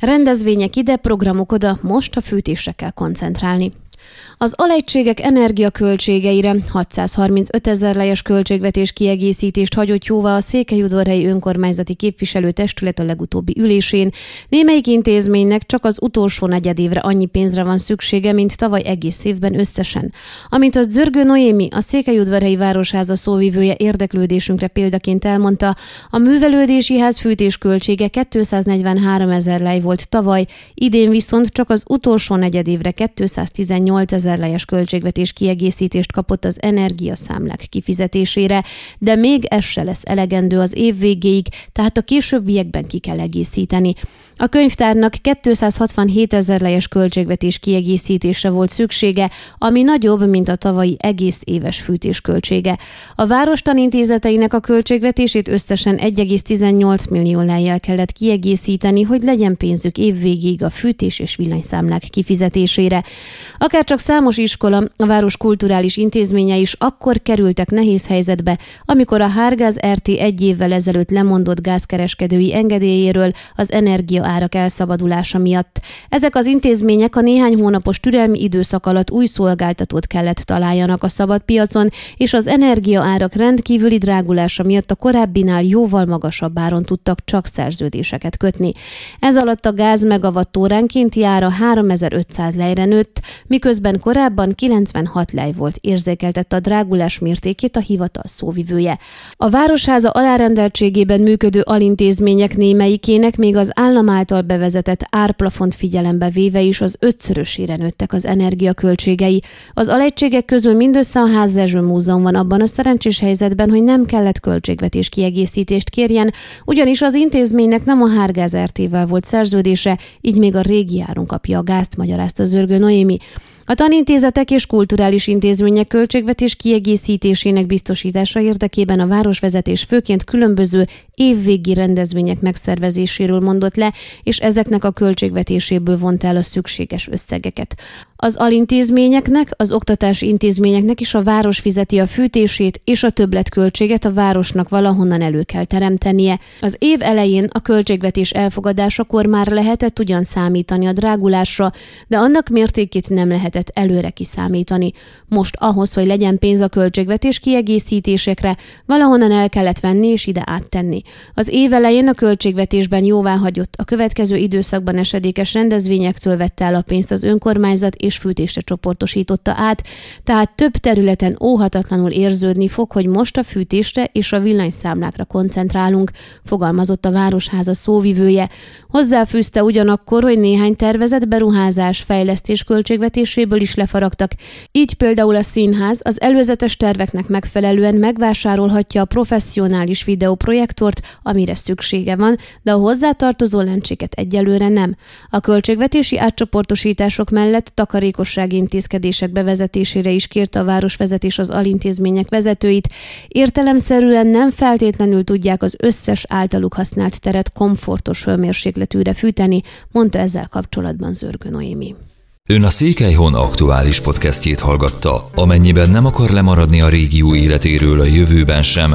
Rendezvények ide, programok oda, most a fűtésre kell koncentrálni. Az alegységek energiaköltségeire 635 ezer lejes költségvetés kiegészítést hagyott jóvá a Székelyudvarhelyi önkormányzati képviselő testület a legutóbbi ülésén. Némelyik intézménynek csak az utolsó negyedévre annyi pénzre van szüksége, mint tavaly egész évben összesen. Amint az Zörgő Noémi, a Székelyudvarhelyi Városháza szóvivője érdeklődésünkre példaként elmondta, a művelődési ház fűtés költsége 243 ezer lej volt tavaly, idén viszont csak az utolsó negyedévre 218 ezer lejes költségvetés kiegészítést kapott az energiaszámlák kifizetésére, de még ez se lesz elegendő az év végéig, tehát a későbbiekben ki kell egészíteni. A könyvtárnak 267 ezer lejes költségvetés kiegészítésre volt szüksége, ami nagyobb, mint a tavalyi egész éves fűtés költsége. A város tanintézeteinek a költségvetését összesen 1,18 millió lejjel kellett kiegészíteni, hogy legyen pénzük évvégig a fűtés és villanyszámlák kifizetésére. Akár csak számos iskola, a város kulturális intézménye is akkor kerültek nehéz helyzetbe, amikor a Hárgáz RT egy évvel ezelőtt lemondott gázkereskedői engedélyéről az energia árak elszabadulása miatt. Ezek az intézmények a néhány hónapos türelmi időszak alatt új szolgáltatót kellett találjanak a szabad piacon, és az energiaárak rendkívüli drágulása miatt a korábbinál jóval magasabb áron tudtak csak szerződéseket kötni. Ez alatt a gáz megavattóránkénti ára 3500 lejre nőtt, miközben korábban 96 lej volt érzékeltette a drágulás mértékét a hivatal szóvivője. A Városháza alárendeltségében működő alintézmények némelyikének még az állam által bevezetett árplafont figyelembe véve is az ötszörösére nőttek az energiaköltségei. Az alegységek közül mindössze a Házlezső Múzeum van abban a szerencsés helyzetben, hogy nem kellett költségvetés kiegészítést kérjen, ugyanis az intézménynek nem a Hárgáz RT-vel volt szerződése, így még a régi áron kapja a gázt, magyarázta Zörgő Noémi. A tanintézetek és kulturális intézmények költségvetés kiegészítésének biztosítása érdekében a városvezetés főként különböző évvégi rendezvények megszervezéséről mondott le, és ezeknek a költségvetéséből vont el a szükséges összegeket. Az alintézményeknek, az oktatási intézményeknek is a város fizeti a fűtését, és a többletköltséget a városnak valahonnan elő kell teremtenie. Az év elején a költségvetés elfogadásakor már lehetett ugyan számítani a drágulásra, de annak mértékét nem lehetett előre kiszámítani. Most ahhoz, hogy legyen pénz a költségvetés kiegészítésekre, valahonnan el kellett venni és ide áttenni. Az év elején a költségvetésben jóváhagyott, a következő időszakban esedékes rendezvényektől vette el a pénzt az önkormányzat és fűtésre csoportosította át, tehát több területen óhatatlanul érződni fog, hogy most a fűtésre és a villanyszámlákra koncentrálunk, fogalmazott a Városháza szóvivője. Hozzáfűzte ugyanakkor, hogy néhány tervezett beruházás fejlesztés költségvetéséből is lefaragtak, így például a színház az előzetes terveknek megfelelően megvásárolhatja a professzionális videóprojektort, amire szüksége van, de a hozzátartozó lencséket egyelőre nem. A költségvetési átcsoportosítások mellett takarékossági intézkedések bevezetésére is kérte a városvezetés az alintézmények vezetőit. Értelemszerűen nem feltétlenül tudják az összes általuk használt teret komfortos hőmérsékletűre fűteni, mondta ezzel kapcsolatban Zörgő Noémi. Ön a Székelyhon aktuális podcastjét hallgatta. Amennyiben nem akar lemaradni a régió életéről a jövőben sem,